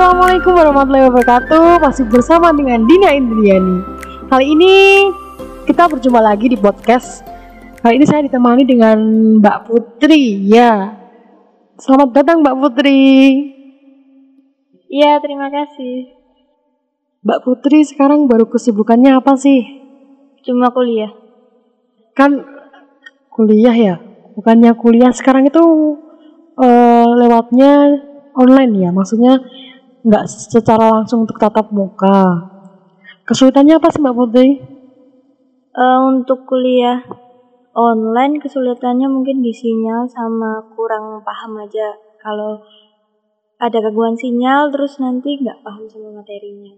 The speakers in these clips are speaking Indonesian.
Assalamualaikum warahmatullahi wabarakatuh. Masih bersama dengan Dina Indriani. Kali ini kita berjumpa lagi di podcast. Kali ini saya ditemani dengan Mbak Putri. Ya. Selamat datang Mbak Putri. Iya, terima kasih. Mbak Putri sekarang baru kesibukannya apa sih? Cuma kuliah. Kan kuliah ya? Bukannya kuliah sekarang itu eh, lewatnya online ya? Maksudnya nggak secara langsung untuk tatap muka Kesulitannya apa sih Mbak Putri? Eh, untuk kuliah online kesulitannya mungkin di sinyal sama kurang paham aja. Kalau ada gangguan sinyal terus nanti nggak paham sama materinya.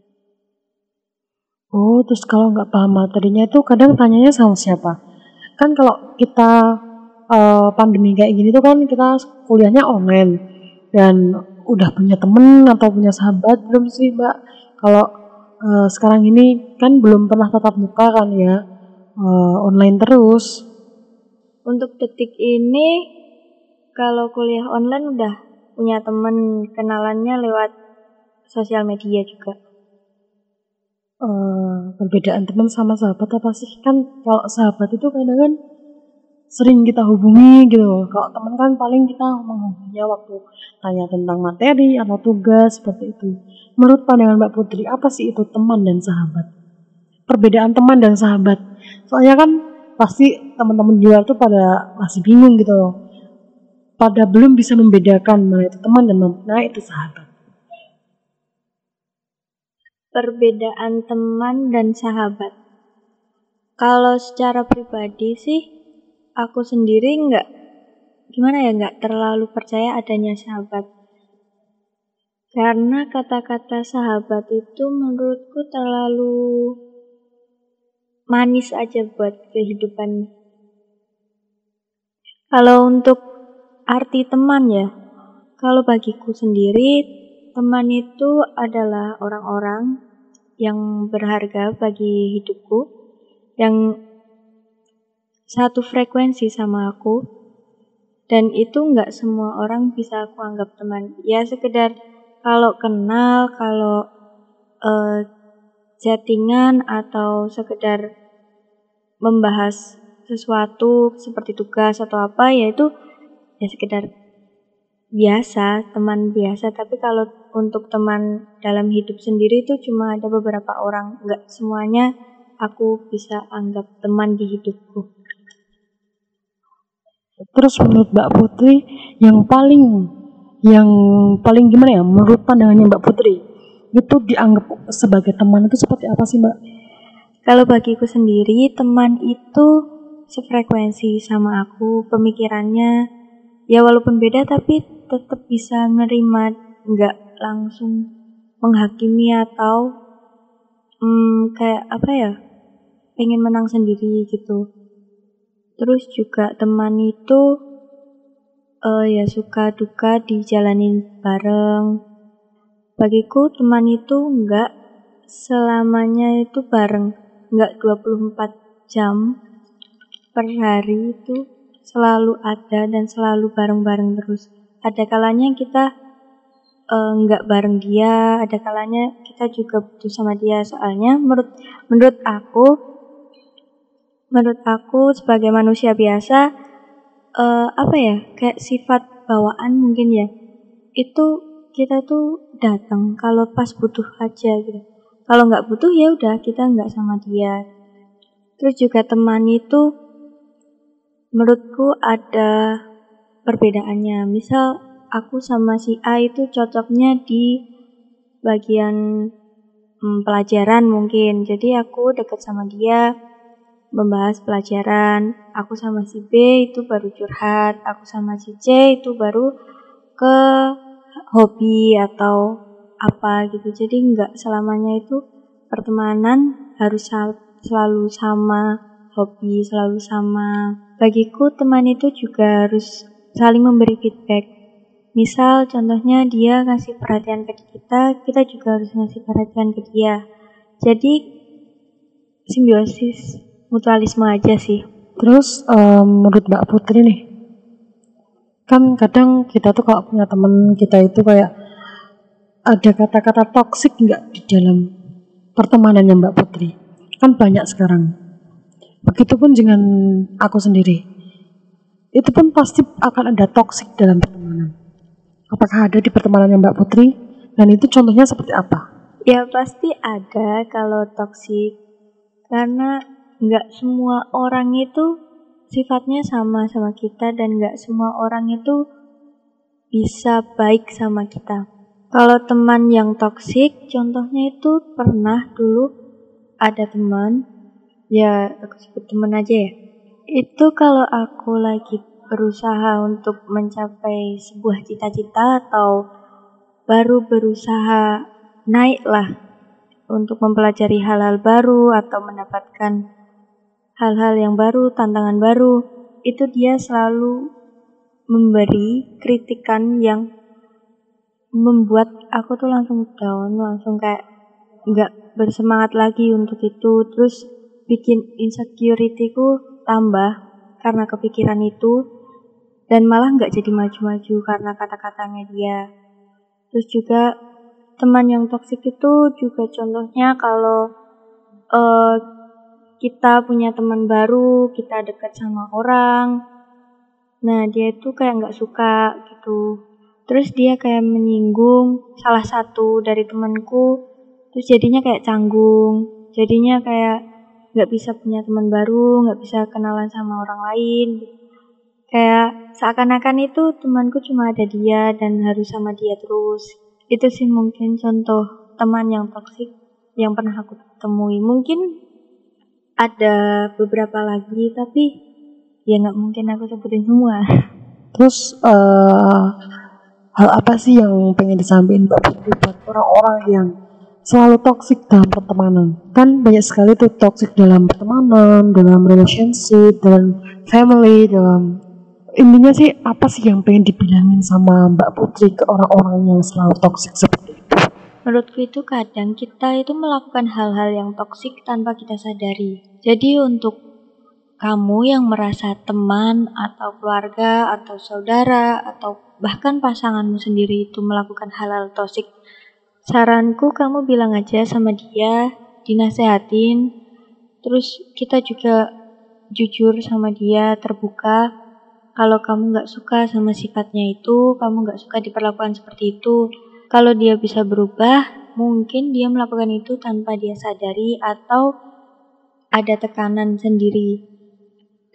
Oh, terus kalau nggak paham materinya itu kadang tanyanya sama siapa? Kan kalau kita eh, pandemi kayak gini tuh kan kita kuliahnya online dan udah punya temen atau punya sahabat belum sih Mbak? Kalau eh, sekarang ini kan belum pernah tatap muka kan ya, eh, online terus. Untuk detik ini kalau kuliah online udah punya temen kenalannya lewat sosial media juga. Eh, perbedaan teman sama sahabat apa sih? Kan kalau sahabat itu kadang kan sering kita hubungi gitu. Kalau teman kan paling kita menghubunginya waktu tanya tentang materi atau tugas seperti itu. Menurut pandangan Mbak Putri, apa sih itu teman dan sahabat? Perbedaan teman dan sahabat. Soalnya kan pasti teman-teman di luar tuh pada masih bingung gitu loh. Pada belum bisa membedakan mana itu teman dan mana itu sahabat. Perbedaan teman dan sahabat. Kalau secara pribadi sih, aku sendiri nggak gimana ya nggak terlalu percaya adanya sahabat. Karena kata-kata sahabat itu menurutku terlalu manis aja buat kehidupan. Kalau untuk arti teman ya, kalau bagiku sendiri teman itu adalah orang-orang yang berharga bagi hidupku, yang satu frekuensi sama aku, dan itu nggak semua orang bisa aku anggap teman. Ya sekedar kalau kenal, kalau eh, chattingan atau sekedar membahas sesuatu seperti tugas atau apa, yaitu ya sekedar biasa, teman biasa. Tapi kalau untuk teman dalam hidup sendiri itu cuma ada beberapa orang, nggak semuanya aku bisa anggap teman di hidupku. Terus menurut Mbak Putri yang paling yang paling gimana ya menurut pandangannya Mbak Putri itu dianggap sebagai teman itu seperti apa sih Mbak? Kalau bagiku sendiri, teman itu sefrekuensi sama aku, pemikirannya ya walaupun beda tapi tetap bisa menerima, nggak langsung menghakimi atau hmm, kayak apa ya, pengen menang sendiri gitu. Terus juga teman itu eh, ya suka duka dijalanin bareng. Bagiku teman itu nggak selamanya itu bareng, nggak 24 jam per hari itu selalu ada dan selalu bareng-bareng terus. Ada kalanya kita eh, nggak bareng dia, ada kalanya kita juga butuh sama dia. Soalnya menurut menurut aku, menurut aku sebagai manusia biasa, eh, apa ya kayak sifat bawaan mungkin ya, itu kita tuh datang kalau pas butuh aja gitu. Kalau nggak butuh ya udah kita nggak sama dia. Terus juga teman itu menurutku ada perbedaannya. Misal aku sama si A itu cocoknya di bagian hmm, pelajaran mungkin. Jadi aku deket sama dia membahas pelajaran. Aku sama si B itu baru curhat. Aku sama si C itu baru ke hobi atau apa gitu. Jadi nggak selamanya itu pertemanan harus selalu sama hobi, selalu sama. Bagiku teman itu juga harus saling memberi feedback. Misal contohnya dia ngasih perhatian ke kita, kita juga harus ngasih perhatian ke dia. Jadi simbiosis mutualisme aja sih. Terus em, menurut Mbak Putri nih, kan kadang kita tuh kalau punya temen kita itu kayak ada kata-kata toksik nggak di dalam pertemanannya Mbak Putri? Kan banyak sekarang. Begitupun dengan aku sendiri. Itu pun pasti akan ada toksik dalam pertemanan. Apakah ada di pertemanannya Mbak Putri? Dan itu contohnya seperti apa? Ya pasti ada kalau toksik. Karena nggak semua orang itu sifatnya sama sama kita dan nggak semua orang itu bisa baik sama kita. Kalau teman yang toksik, contohnya itu pernah dulu ada teman, ya aku sebut teman aja ya. Itu kalau aku lagi berusaha untuk mencapai sebuah cita-cita atau baru berusaha naik lah untuk mempelajari hal-hal baru atau mendapatkan hal-hal yang baru, tantangan baru, itu dia selalu memberi kritikan yang membuat aku tuh langsung down, langsung kayak nggak bersemangat lagi untuk itu, terus bikin insecurity-ku tambah karena kepikiran itu, dan malah nggak jadi maju-maju karena kata-katanya dia. Terus juga teman yang toksik itu juga contohnya kalau uh, kita punya teman baru, kita dekat sama orang. Nah, dia itu kayak nggak suka gitu. Terus dia kayak menyinggung salah satu dari temanku, terus jadinya kayak canggung. Jadinya kayak nggak bisa punya teman baru, nggak bisa kenalan sama orang lain. Kayak seakan-akan itu temanku cuma ada dia dan harus sama dia terus. Itu sih mungkin contoh teman yang toksik yang pernah aku temui. Mungkin ada beberapa lagi tapi ya nggak mungkin aku sebutin semua. Terus uh, hal apa sih yang pengen disampaikan Mbak buat orang-orang yang selalu toksik dalam pertemanan? Kan banyak sekali tuh toksik dalam pertemanan dalam relationship dalam family dalam intinya sih apa sih yang pengen dibilangin sama Mbak Putri ke orang-orang yang selalu toksik seperti Menurutku itu kadang kita itu melakukan hal-hal yang toksik tanpa kita sadari. Jadi untuk kamu yang merasa teman atau keluarga atau saudara atau bahkan pasanganmu sendiri itu melakukan hal-hal toksik, saranku kamu bilang aja sama dia, dinasehatin, terus kita juga jujur sama dia, terbuka. Kalau kamu nggak suka sama sifatnya itu, kamu nggak suka diperlakukan seperti itu, kalau dia bisa berubah, mungkin dia melakukan itu tanpa dia sadari atau ada tekanan sendiri.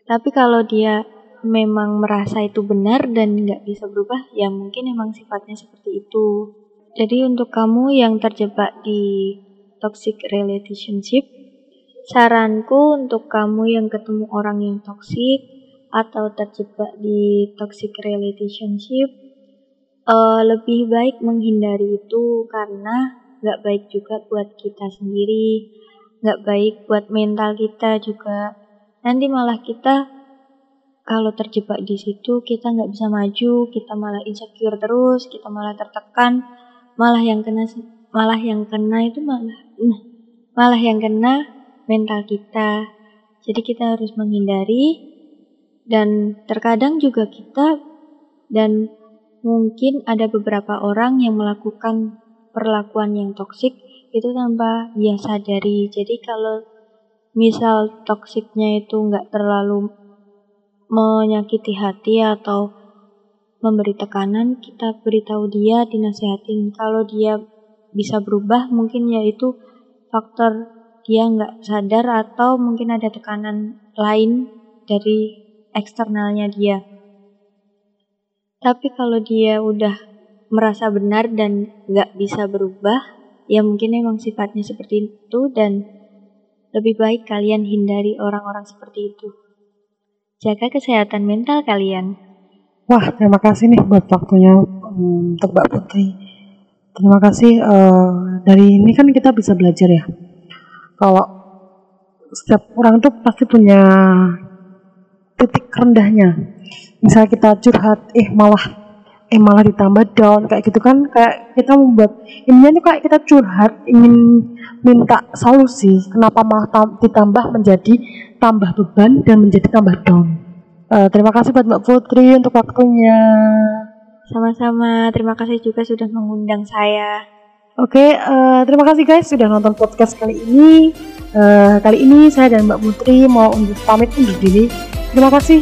Tapi kalau dia memang merasa itu benar dan nggak bisa berubah, ya mungkin emang sifatnya seperti itu. Jadi untuk kamu yang terjebak di toxic relationship, saranku untuk kamu yang ketemu orang yang toxic atau terjebak di toxic relationship, uh, lebih baik menghindari itu karena nggak baik juga buat kita sendiri, nggak baik buat mental kita juga. Nanti malah kita kalau terjebak di situ kita nggak bisa maju, kita malah insecure terus, kita malah tertekan, malah yang kena malah yang kena itu malah nah, malah yang kena mental kita. Jadi kita harus menghindari dan terkadang juga kita dan Mungkin ada beberapa orang yang melakukan perlakuan yang toksik itu tanpa dia sadari. Jadi kalau misal toksiknya itu nggak terlalu menyakiti hati atau memberi tekanan, kita beritahu dia, dinasehatin. Kalau dia bisa berubah, mungkin yaitu faktor dia nggak sadar atau mungkin ada tekanan lain dari eksternalnya dia. Tapi kalau dia udah merasa benar dan gak bisa berubah, ya mungkin emang sifatnya seperti itu dan lebih baik kalian hindari orang-orang seperti itu. Jaga kesehatan mental kalian. Wah, terima kasih nih buat waktunya um, untuk Mbak Putri. Terima kasih uh, dari ini kan kita bisa belajar ya. Kalau setiap orang tuh pasti punya titik rendahnya misalnya kita curhat eh malah eh malah ditambah down kayak gitu kan kayak kita membuat ini tuh kayak kita curhat ingin minta solusi kenapa malah ditambah menjadi tambah beban dan menjadi tambah down uh, terima kasih buat Mbak Putri untuk waktunya sama-sama terima kasih juga sudah mengundang saya Oke, uh, terima kasih guys sudah nonton podcast kali ini. Uh, kali ini saya dan Mbak Putri mau undur pamit undur diri. Terima kasih.